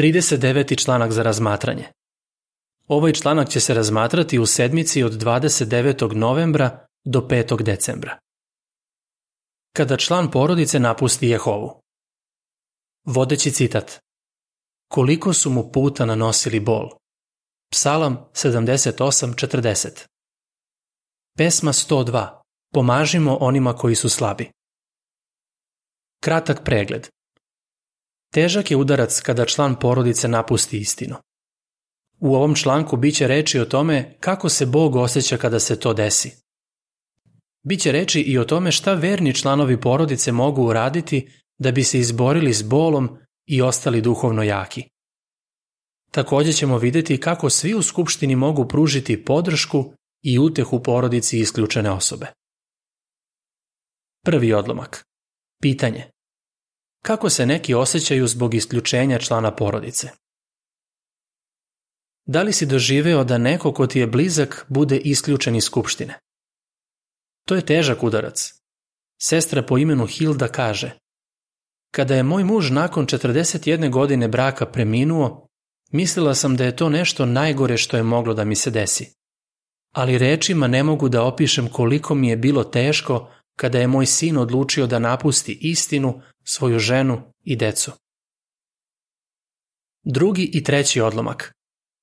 39. članak za razmatranje. Ovaj članak će se razmatrati u sedmici od 29. novembra do 5. decembra. Kada član porodice napusti Jehovu. Vodeći citat. Koliko su mu puta nanosili bol. Psalam 78.40. Pesma 102. Pomažimo onima koji su slabi. Kratak pregled. Težak je udarac kada član porodice napusti istinu. U ovom članku biće reči o tome kako se Bog osjeća kada se to desi. Biće reči i o tome šta verni članovi porodice mogu uraditi da bi se izborili s bolom i ostali duhovno jaki. Takođe ćemo videti kako svi u skupštini mogu pružiti podršku i utehu porodici isključene osobe. Prvi odlomak. Pitanje. Kako se neki osjećaju zbog isključenja člana porodice? Da li si doživeo da neko ko ti je blizak bude isključen iz skupštine? To je težak udarac. Sestra po imenu Hilda kaže Kada je moj muž nakon 41 godine braka preminuo, mislila sam da je to nešto najgore što je moglo da mi se desi. Ali rečima ne mogu da opišem koliko mi je bilo teško kada je moj sin odlučio da napusti istinu, svoju ženu i decu. Drugi i treći odlomak.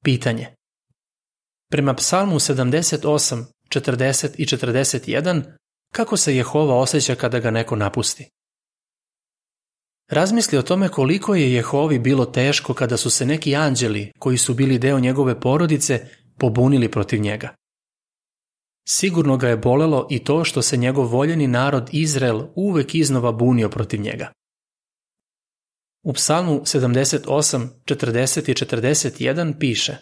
Pitanje. Prema psalmu 78, 40 i 41, kako se Jehova osjeća kada ga neko napusti? Razmisli o tome koliko je Jehovi bilo teško kada su se neki anđeli, koji su bili deo njegove porodice, pobunili protiv njega. Sigurno ga je bolelo i to što se njegov voljeni narod Izrael uvek iznova bunio protiv njega. U psalmu 78, 40 i 41 piše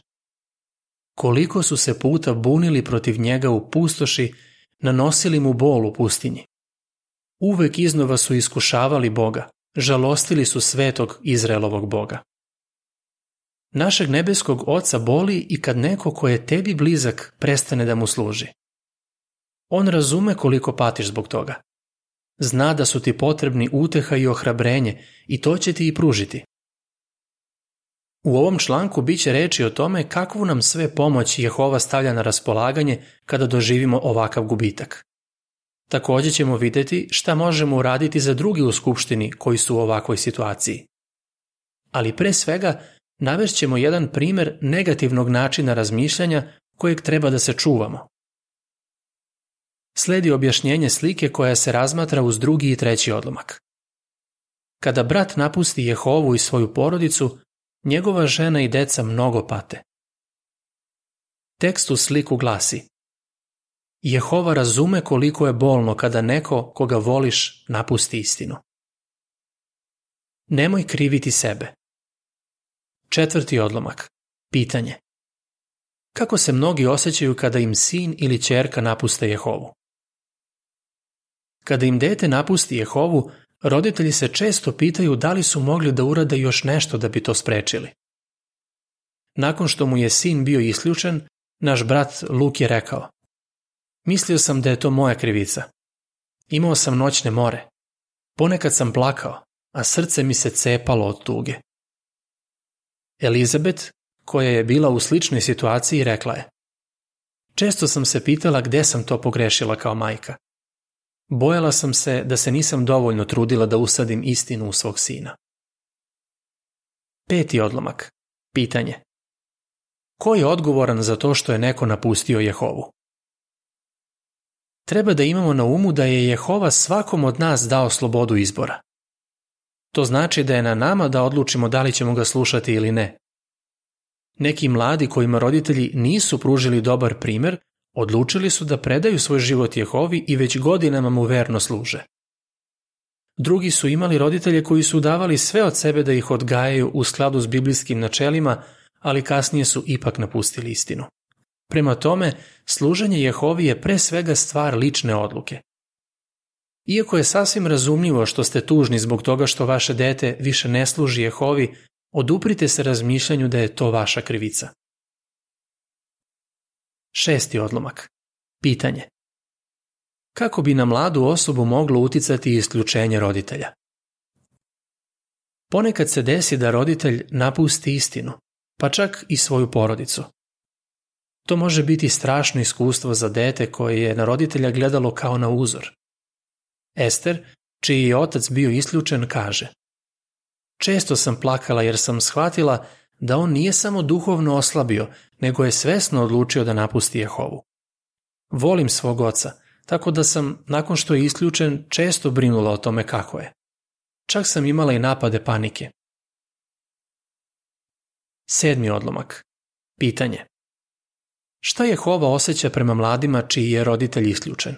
Koliko su se puta bunili protiv njega u pustoši, nanosili mu bol u pustinji. Uvek iznova su iskušavali Boga, žalostili su svetog Izraelovog Boga. Našeg nebeskog oca boli i kad neko ko je tebi blizak prestane da mu služi. On razume koliko patiš zbog toga. Zna da su ti potrebni uteha i ohrabrenje i to će ti i pružiti. U ovom članku biće reči o tome kakvu nam sve pomoć Jehova stavlja na raspolaganje kada doživimo ovakav gubitak. Takođe ćemo videti šta možemo uraditi za drugi u skupštini koji su u ovakvoj situaciji. Ali pre svega navešćemo jedan primer negativnog načina razmišljanja kojeg treba da se čuvamo. Sledi objašnjenje slike koja se razmatra uz drugi i treći odlomak. Kada brat napusti Jehovu i svoju porodicu, njegova žena i deca mnogo pate. Tekst u sliku glasi Jehova razume koliko je bolno kada neko koga voliš napusti istinu. Nemoj kriviti sebe. Četvrti odlomak. Pitanje. Kako se mnogi osjećaju kada im sin ili čerka napuste Jehovu? Kada im dete napusti Jehovu, roditelji se često pitaju da li su mogli da urade još nešto da bi to sprečili. Nakon što mu je sin bio isključen, naš brat Luk je rekao Mislio sam da je to moja krivica. Imao sam noćne more. Ponekad sam plakao, a srce mi se cepalo od tuge. Elizabet, koja je bila u sličnoj situaciji, rekla je Često sam se pitala gde sam to pogrešila kao majka. Bojala sam se da se nisam dovoljno trudila da usadim istinu u svog sina. Peti odlomak. Pitanje. Ko je odgovoran za to što je neko napustio Jehovu? Treba da imamo na umu da je Jehova svakom od nas dao slobodu izbora. To znači da je na nama da odlučimo da li ćemo ga slušati ili ne. Neki mladi kojima roditelji nisu pružili dobar primer Odlučili su da predaju svoj život Jehovi i već godinama mu verno služe. Drugi su imali roditelje koji su davali sve od sebe da ih odgajaju u skladu s biblijskim načelima, ali kasnije su ipak napustili istinu. Prema tome, služenje Jehovi je pre svega stvar lične odluke. Iako je sasvim razumljivo što ste tužni zbog toga što vaše dete više ne služi Jehovi, oduprite se razmišljanju da je to vaša krivica. Šesti odlomak. Pitanje. Kako bi na mladu osobu moglo uticati isključenje roditelja? Ponekad se desi da roditelj napusti istinu, pa čak i svoju porodicu. To može biti strašno iskustvo za dete koje je na roditelja gledalo kao na uzor. Ester, čiji je otac bio isključen, kaže Često sam plakala jer sam shvatila da on nije samo duhovno oslabio, nego je svesno odlučio da napusti Jehovu. Volim svog oca, tako da sam, nakon što je isključen, često brinula o tome kako je. Čak sam imala i napade panike. Sedmi odlomak. Pitanje. Šta Jehova osjeća prema mladima čiji je roditelj isključen?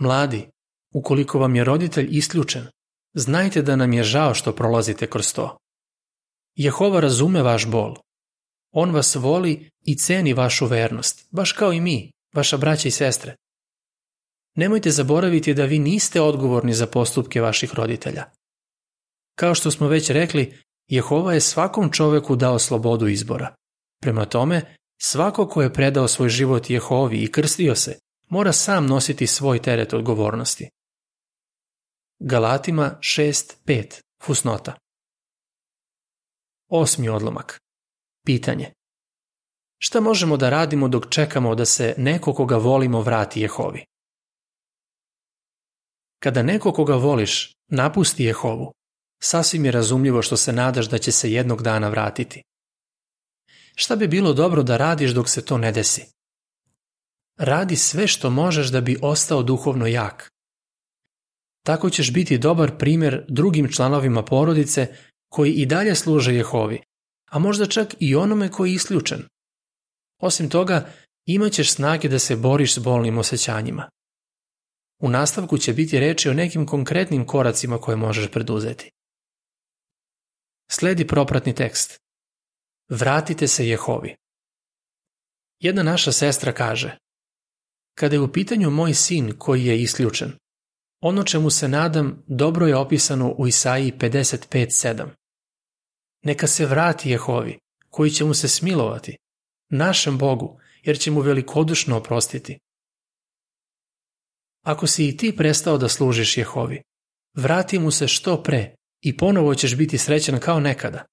Mladi, ukoliko vam je roditelj isključen, znajte da nam je žao što prolazite kroz to. Jehova razume vaš bol. On vas voli i ceni vašu vernost, baš kao i mi, vaša braća i sestre. Nemojte zaboraviti da vi niste odgovorni za postupke vaših roditelja. Kao što smo već rekli, Jehova je svakom čoveku dao slobodu izbora. Prema tome, svako ko je predao svoj život Jehovi i krstio se, mora sam nositi svoj teret odgovornosti. Galatima 6.5 Fusnota Osmi odlomak Pitanje Šta možemo da radimo dok čekamo da se neko koga volimo vrati Jehovi? Kada neko koga voliš napusti Jehovu, sasvim je razumljivo što se nadaš da će se jednog dana vratiti. Šta bi bilo dobro da radiš dok se to ne desi? Radi sve što možeš da bi ostao duhovno jak. Tako ćeš biti dobar primjer drugim članovima porodice koji i dalje služe Jehovi, a možda čak i onome koji je isključen. Osim toga, imaćeš snage da se boriš s bolnim osjećanjima. U nastavku će biti reči o nekim konkretnim koracima koje možeš preduzeti. Sledi propratni tekst. Vratite se Jehovi. Jedna naša sestra kaže Kada je u pitanju moj sin koji je isključen, ono čemu se nadam dobro je opisano u Isaiji 55.7. Neka se vrati Jehovi, koji će mu se smilovati, našem Bogu, jer će mu velikodušno oprostiti. Ako si i ti prestao da služiš Jehovi, vrati mu se što pre i ponovo ćeš biti srećan kao nekada.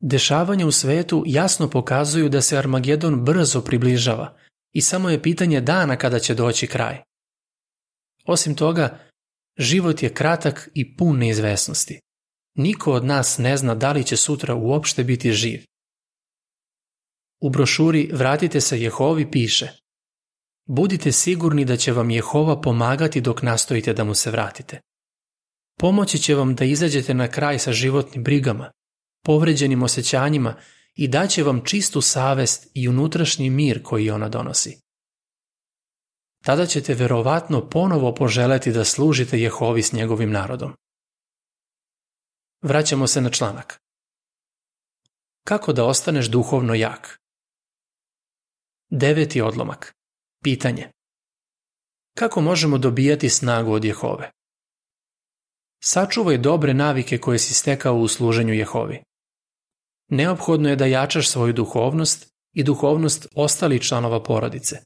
Dešavanja u svetu jasno pokazuju da se Armagedon brzo približava i samo je pitanje dana kada će doći kraj. Osim toga, život je kratak i pun neizvesnosti. Niko od nas ne zna da li će sutra uopšte biti živ. U brošuri Vratite se Jehovi piše Budite sigurni da će vam Jehova pomagati dok nastojite da mu se vratite. Pomoći će vam da izađete na kraj sa životnim brigama, povređenim osjećanjima i daće vam čistu savest i unutrašnji mir koji ona donosi. Tada ćete verovatno ponovo poželeti da služite Jehovi s njegovim narodom. Vraćamo se na članak. Kako da ostaneš duhovno jak? Deveti odlomak. Pitanje. Kako možemo dobijati snagu od Jehove? Sačuvaj dobre navike koje si stekao u služenju Jehovi. Neophodno je da jačaš svoju duhovnost i duhovnost ostalih članova porodice.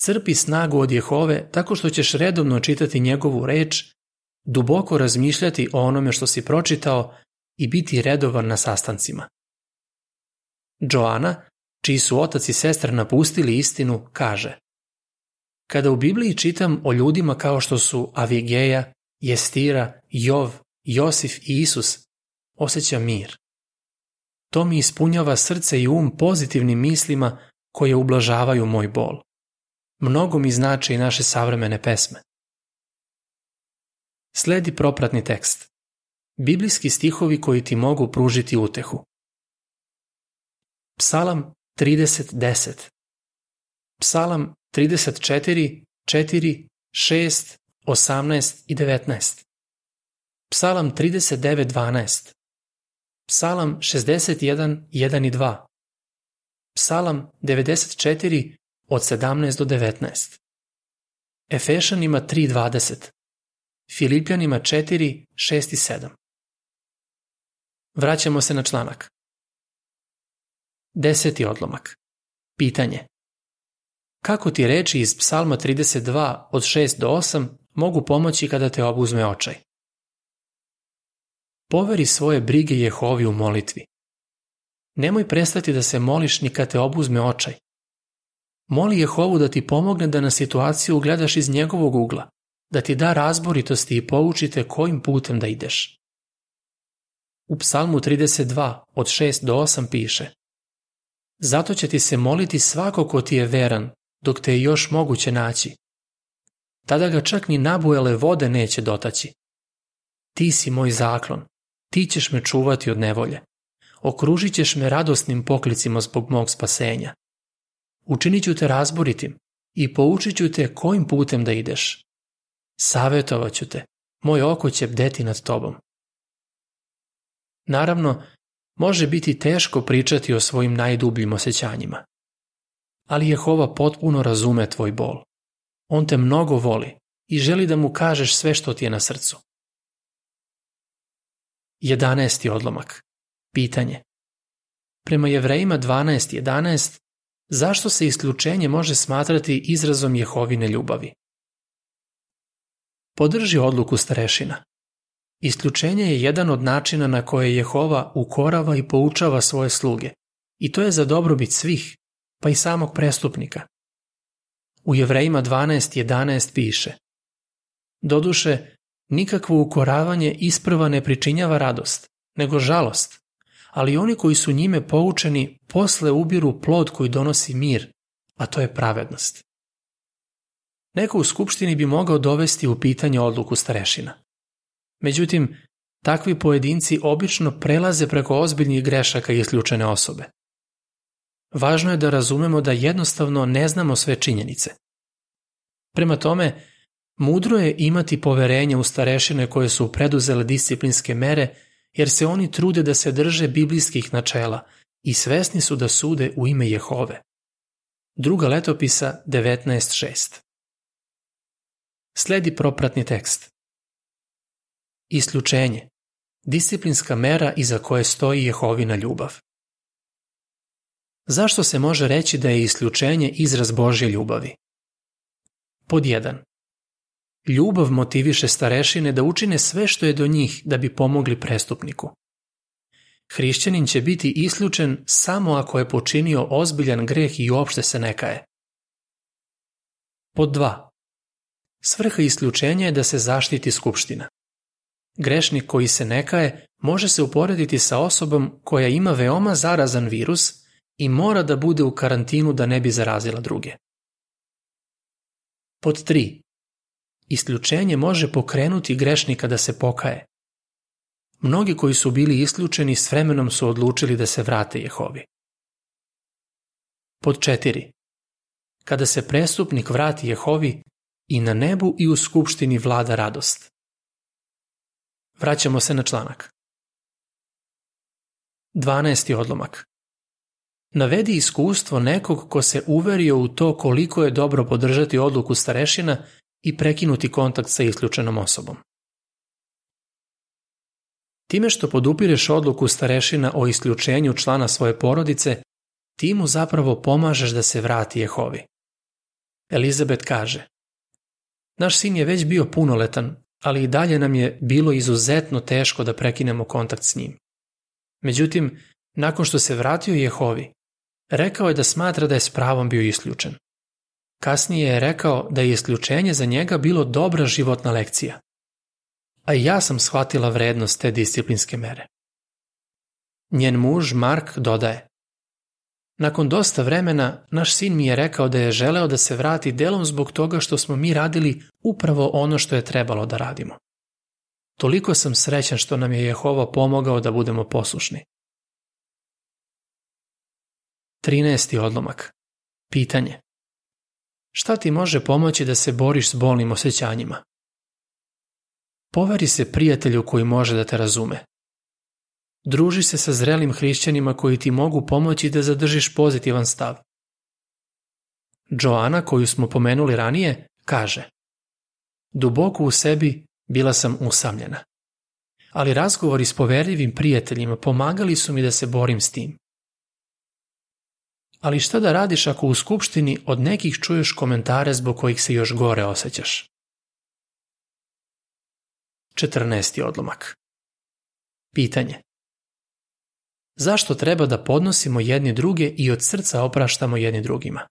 Crpi snagu od Jehove tako što ćeš redovno čitati njegovu reč, duboko razmišljati o onome što si pročitao i biti redovan na sastancima. Joana, čiji su otac i sestra napustili istinu, kaže Kada u Bibliji čitam o ljudima kao što su Avigeja, Jestira, Jov, Josif i Isus, osjećam mir. To mi ispunjava srce i um pozitivnim mislima koje ublažavaju moj bol. Mnogo mi znači i naše savremene pesme. Sledi propratni tekst. Biblijski stihovi koji ti mogu pružiti utehu. Psalam 30.10 Psalam 34, 4, 6, 18 i 19 Psalam 39.12 Psalam 61, 1 i 2 Psalam 94 od 17 do 19 Efešanima 3.20 Filipljanima 4, 6 i 7 Vraćamo se na članak. Deseti odlomak. Pitanje. Kako ti reči iz psalma 32 od 6 do 8 mogu pomoći kada te obuzme očaj? poveri svoje brige Jehovi u molitvi. Nemoj prestati da se moliš ni kad te obuzme očaj. Moli Jehovu da ti pomogne da na situaciju gledaš iz njegovog ugla, da ti da razboritosti i poučite kojim putem da ideš. U psalmu 32 od 6 do 8 piše Zato će ti se moliti svako ko ti je veran, dok te je još moguće naći. Tada ga čak ni nabujale vode neće dotaći. Ti si moj zaklon, ti ćeš me čuvati od nevolje. Okružit ćeš me radosnim poklicima zbog mog spasenja. Učinit ću te razboritim i poučit ću te kojim putem da ideš. Savetovat ću te, moj oko će bdeti nad tobom. Naravno, može biti teško pričati o svojim najdubljim osjećanjima. Ali Jehova potpuno razume tvoj bol. On te mnogo voli i želi da mu kažeš sve što ti je na srcu. 11. odlomak. Pitanje. Prema Jevrejima 12.11, zašto se isključenje može smatrati izrazom Jehovine ljubavi? Podrži odluku starešina. Isključenje je jedan od načina na koje Jehova ukorava i poučava svoje sluge. I to je za dobrobit svih, pa i samog prestupnika. U Jevrejima 12.11 piše Doduše, nikakvo ukoravanje isprva ne pričinjava radost, nego žalost, ali oni koji su njime poučeni posle ubiru plod koji donosi mir, a to je pravednost. Neko u skupštini bi mogao dovesti u pitanje odluku starešina. Međutim, takvi pojedinci obično prelaze preko ozbiljnih grešaka i isključene osobe. Važno je da razumemo da jednostavno ne znamo sve činjenice. Prema tome, mudro je imati poverenje u starešine koje su preduzele disciplinske mere jer se oni trude da se drže biblijskih načela i svesni su da sude u ime Jehove. Druga letopisa 19.6 Sledi propratni tekst. Isključenje. Disciplinska mera iza koje stoji Jehovina ljubav. Zašto se može reći da je isključenje izraz Božje ljubavi? Pod 1. Ljubav motiviše starešine da učine sve što je do njih da bi pomogli prestupniku. Hrišćanin će biti isključen samo ako je počinio ozbiljan greh i uopšte se nekaje. Pod 2. Svrha isključenja je da se zaštiti skupština. Grešnik koji se nekaje može se uporediti sa osobom koja ima veoma zarazan virus i mora da bude u karantinu da ne bi zarazila druge. Pod 3. Isključenje može pokrenuti grešnika da se pokaje. Mnogi koji su bili isključeni s vremenom su odlučili da se vrate Jehovi. Pod 4. Kada se prestupnik vrati Jehovi, i na nebu i u skupštini vlada radost. Vraćamo se na članak. 12. odlomak. Navedi iskustvo nekog ko se uverio u to koliko je dobro podržati odluku starešina i prekinuti kontakt sa isključenom osobom. Time što podupireš odluku starešina o isključenju člana svoje porodice, ti mu zapravo pomažeš da se vrati Jehovi. Elizabet kaže, Naš sin je već bio punoletan, ali i dalje nam je bilo izuzetno teško da prekinemo kontakt s njim. Međutim, nakon što se vratio Jehovi, rekao je da smatra da je s pravom bio isključen. Kasnije je rekao da je isključenje za njega bilo dobra životna lekcija. A ja sam shvatila vrednost te disciplinske mere. Njen muž Mark dodaje Nakon dosta vremena, naš sin mi je rekao da je želeo da se vrati delom zbog toga što smo mi radili upravo ono što je trebalo da radimo. Toliko sam srećan što nam je Jehova pomogao da budemo poslušni. 13. odlomak. Pitanje. Šta ti može pomoći da se boriš s bolnim osjećanjima? Poveri se prijatelju koji može da te razume. Druži se sa zrelim hrišćanima koji ti mogu pomoći da zadržiš pozitivan stav. Joana, koju smo pomenuli ranije, kaže Duboko u sebi bila sam usamljena. Ali razgovori s poverljivim prijateljima pomagali su mi da se borim s tim. Ali šta da radiš ako u skupštini od nekih čuješ komentare zbog kojih se još gore osjećaš? 14. odlomak Pitanje. Zašto treba da podnosimo jedni druge i od srca opraštamo jedni drugima?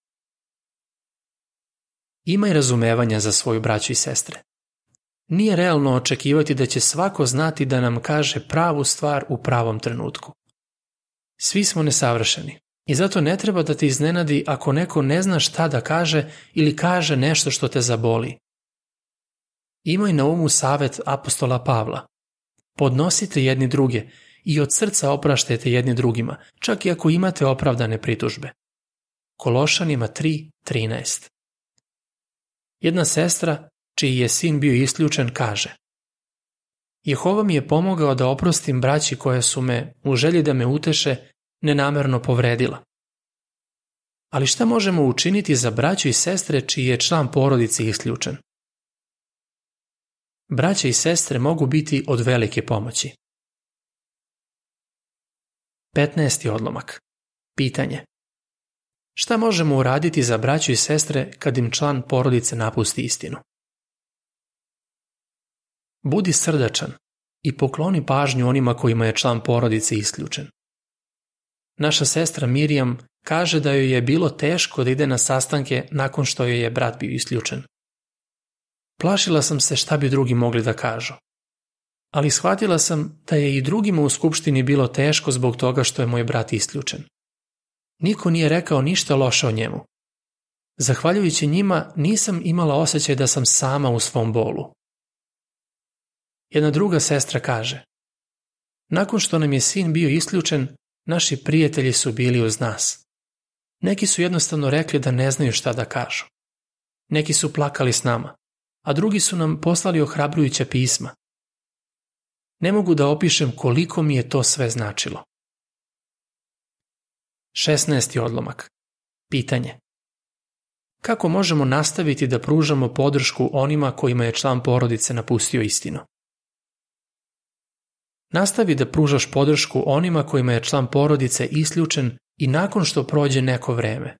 Imaj razumevanja za svoju braću i sestre. Nije realno očekivati da će svako znati da nam kaže pravu stvar u pravom trenutku. Svi smo nesavršeni i zato ne treba da te iznenadi ako neko ne zna šta da kaže ili kaže nešto što te zaboli. Imaj na umu savet apostola Pavla. Podnosite jedni druge i od srca opraštajte jedni drugima, čak i ako imate opravdane pritužbe. Kološanima 3.13 Jedna sestra, čiji je sin bio isključen, kaže Jehova mi je pomogao da oprostim braći koje su me, u želji da me uteše, nenamerno povredila. Ali šta možemo učiniti za braću i sestre čiji je član porodice isključen? Braće i sestre mogu biti od velike pomoći. 15. odlomak. Pitanje. Šta možemo uraditi za braću i sestre kad im član porodice napusti istinu? Budi srdačan i pokloni pažnju onima kojima je član porodice isključen. Naša sestra Mirjam kaže da joj je bilo teško da ide na sastanke nakon što joj je brat bio isključen. Plašila sam se šta bi drugi mogli da kažu. Ali shvatila sam da je i drugima u skupštini bilo teško zbog toga što je moj brat isključen. Niko nije rekao ništa loše o njemu. Zahvaljujući njima nisam imala osjećaj da sam sama u svom bolu. Jedna druga sestra kaže Nakon što nam je sin bio isključen, naši prijatelji su bili uz nas. Neki su jednostavno rekli da ne znaju šta da kažu. Neki su plakali s nama, a drugi su nam poslali ohrabrujuća pisma. Ne mogu da opišem koliko mi je to sve značilo. 16. odlomak. Pitanje. Kako možemo nastaviti da pružamo podršku onima kojima je član porodice napustio istinu? Nastavi da pružaš podršku onima kojima je član porodice isključen i nakon što prođe neko vreme.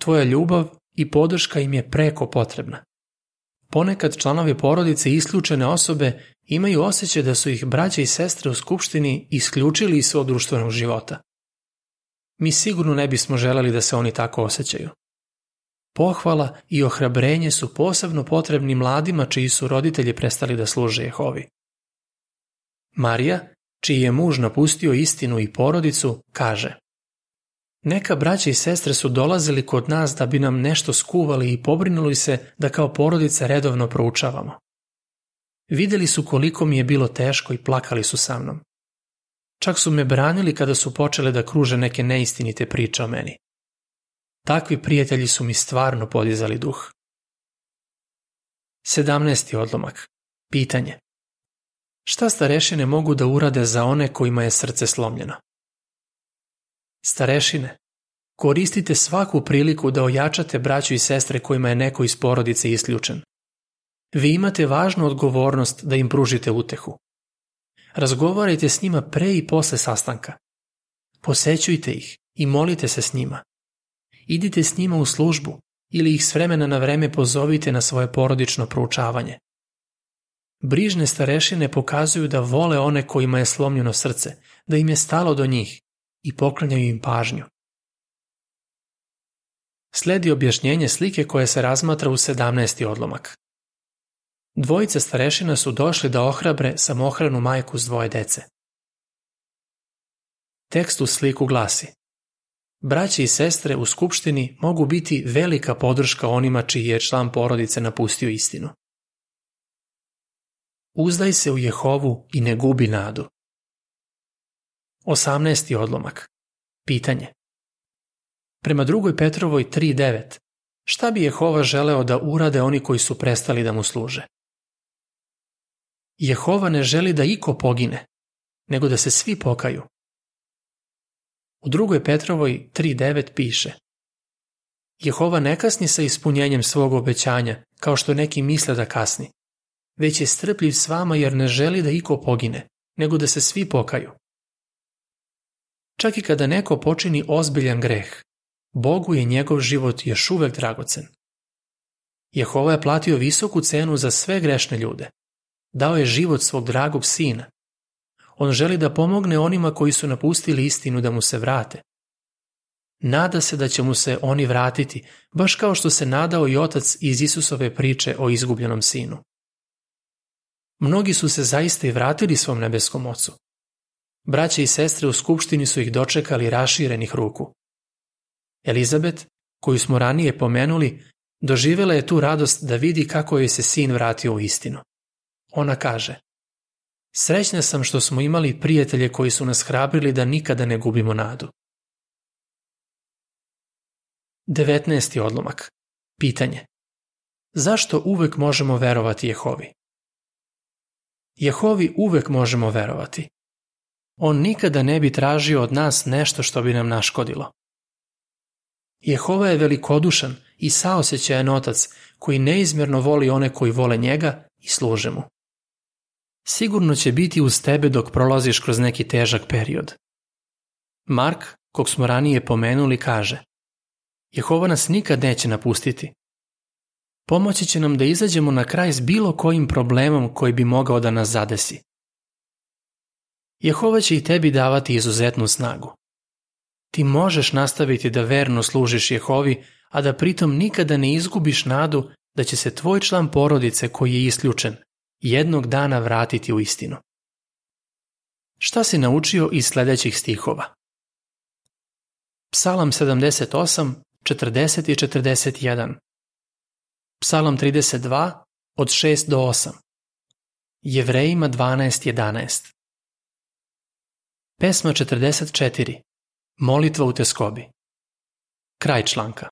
Tvoja ljubav i podrška im je preko potrebna. Ponekad članovi porodice isključene osobe imaju osjećaj da su ih braća i sestre u skupštini isključili iz svog društvenog života. Mi sigurno ne bismo želeli da se oni tako osjećaju. Pohvala i ohrabrenje su posebno potrebni mladima čiji su roditelji prestali da služe Jehovi. Marija, čiji je muž napustio istinu i porodicu, kaže Neka braća i sestre su dolazili kod nas da bi nam nešto skuvali i pobrinuli se da kao porodica redovno proučavamo. Videli su koliko mi je bilo teško i plakali su sa mnom. Čak su me branili kada su počele da kruže neke neistinite priče o meni. Takvi prijatelji su mi stvarno podizali duh. 17. odlomak. Pitanje. Šta starešine mogu da urade za one kojima je srce slomljeno? Starešine, koristite svaku priliku da ojačate braću i sestre kojima je neko iz porodice isključen. Vi imate važnu odgovornost da im pružite utehu. Razgovarajte s njima pre i posle sastanka. Posećujte ih i molite se s njima. Idite s njima u službu ili ih s vremena na vreme pozovite na svoje porodično proučavanje. Brižne starešine pokazuju da vole one kojima je slomljeno srce, da im je stalo do njih i poklanjaju im pažnju. Sledi objašnjenje slike koje se razmatra u 17. odlomak. Dvojice starešina su došli da ohrabre samohranu majku s dvoje dece. Tekst u sliku glasi Braći i sestre u skupštini mogu biti velika podrška onima čiji je član porodice napustio istinu. Uzdaj se u Jehovu i ne gubi nadu. 18. odlomak. Pitanje. Prema drugoj Petrovoj 3.9. Šta bi Jehova želeo da urade oni koji su prestali da mu služe? Jehova ne želi da iko pogine, nego da se svi pokaju. U drugoj Petrovoj 3.9 piše Jehova ne kasni sa ispunjenjem svog obećanja, kao što neki misle da kasni, već je strpljiv s vama jer ne želi da iko pogine, nego da se svi pokaju. Čak i kada neko počini ozbiljan greh, Bogu je njegov život još uvek dragocen. Jehova je platio visoku cenu za sve grešne ljude. Dao je život svog dragog sina. on želi da pomogne onima koji su napustili istinu da mu se vrate. Nada se da će mu se oni vratiti, baš kao što se nadao i otac iz Isusove priče o izgubljenom sinu. Mnogi su se zaista i vratili svom nebeskom ocu. Braće i sestre u skupštini su ih dočekali raširenih ruku. Elizabet, koju smo ranije pomenuli, doživjela je tu radost da vidi kako joj se sin vratio u istinu. Ona kaže, Srećna sam što smo imali prijatelje koji su nas hrabrili da nikada ne gubimo nadu. 19. odlomak. Pitanje. Zašto uvek možemo verovati Jehovi? Jehovi uvek možemo verovati. On nikada ne bi tražio od nas nešto što bi nam naškodilo. Jehova je velikodušan i saosećajan otac koji neizmjerno voli one koji vole njega i služe mu. Sigurno će biti uz tebe dok prolaziš kroz neki težak period. Mark, kog smo ranije pomenuli, kaže Jehova nas nikad neće napustiti. Pomoći će nam da izađemo na kraj s bilo kojim problemom koji bi mogao da nas zadesi. Jehova će i tebi davati izuzetnu snagu. Ti možeš nastaviti da verno služiš Jehovi, a da pritom nikada ne izgubiš nadu da će se tvoj član porodice koji je isključen jednog dana vratiti u istinu. Šta si naučio iz sledećih stihova? Psalam 78, 40 i 41. Psalam 32, od 6 do 8. Jevrejima 12.11. Pesma 44. Molitva u teskobi. Kraj članka.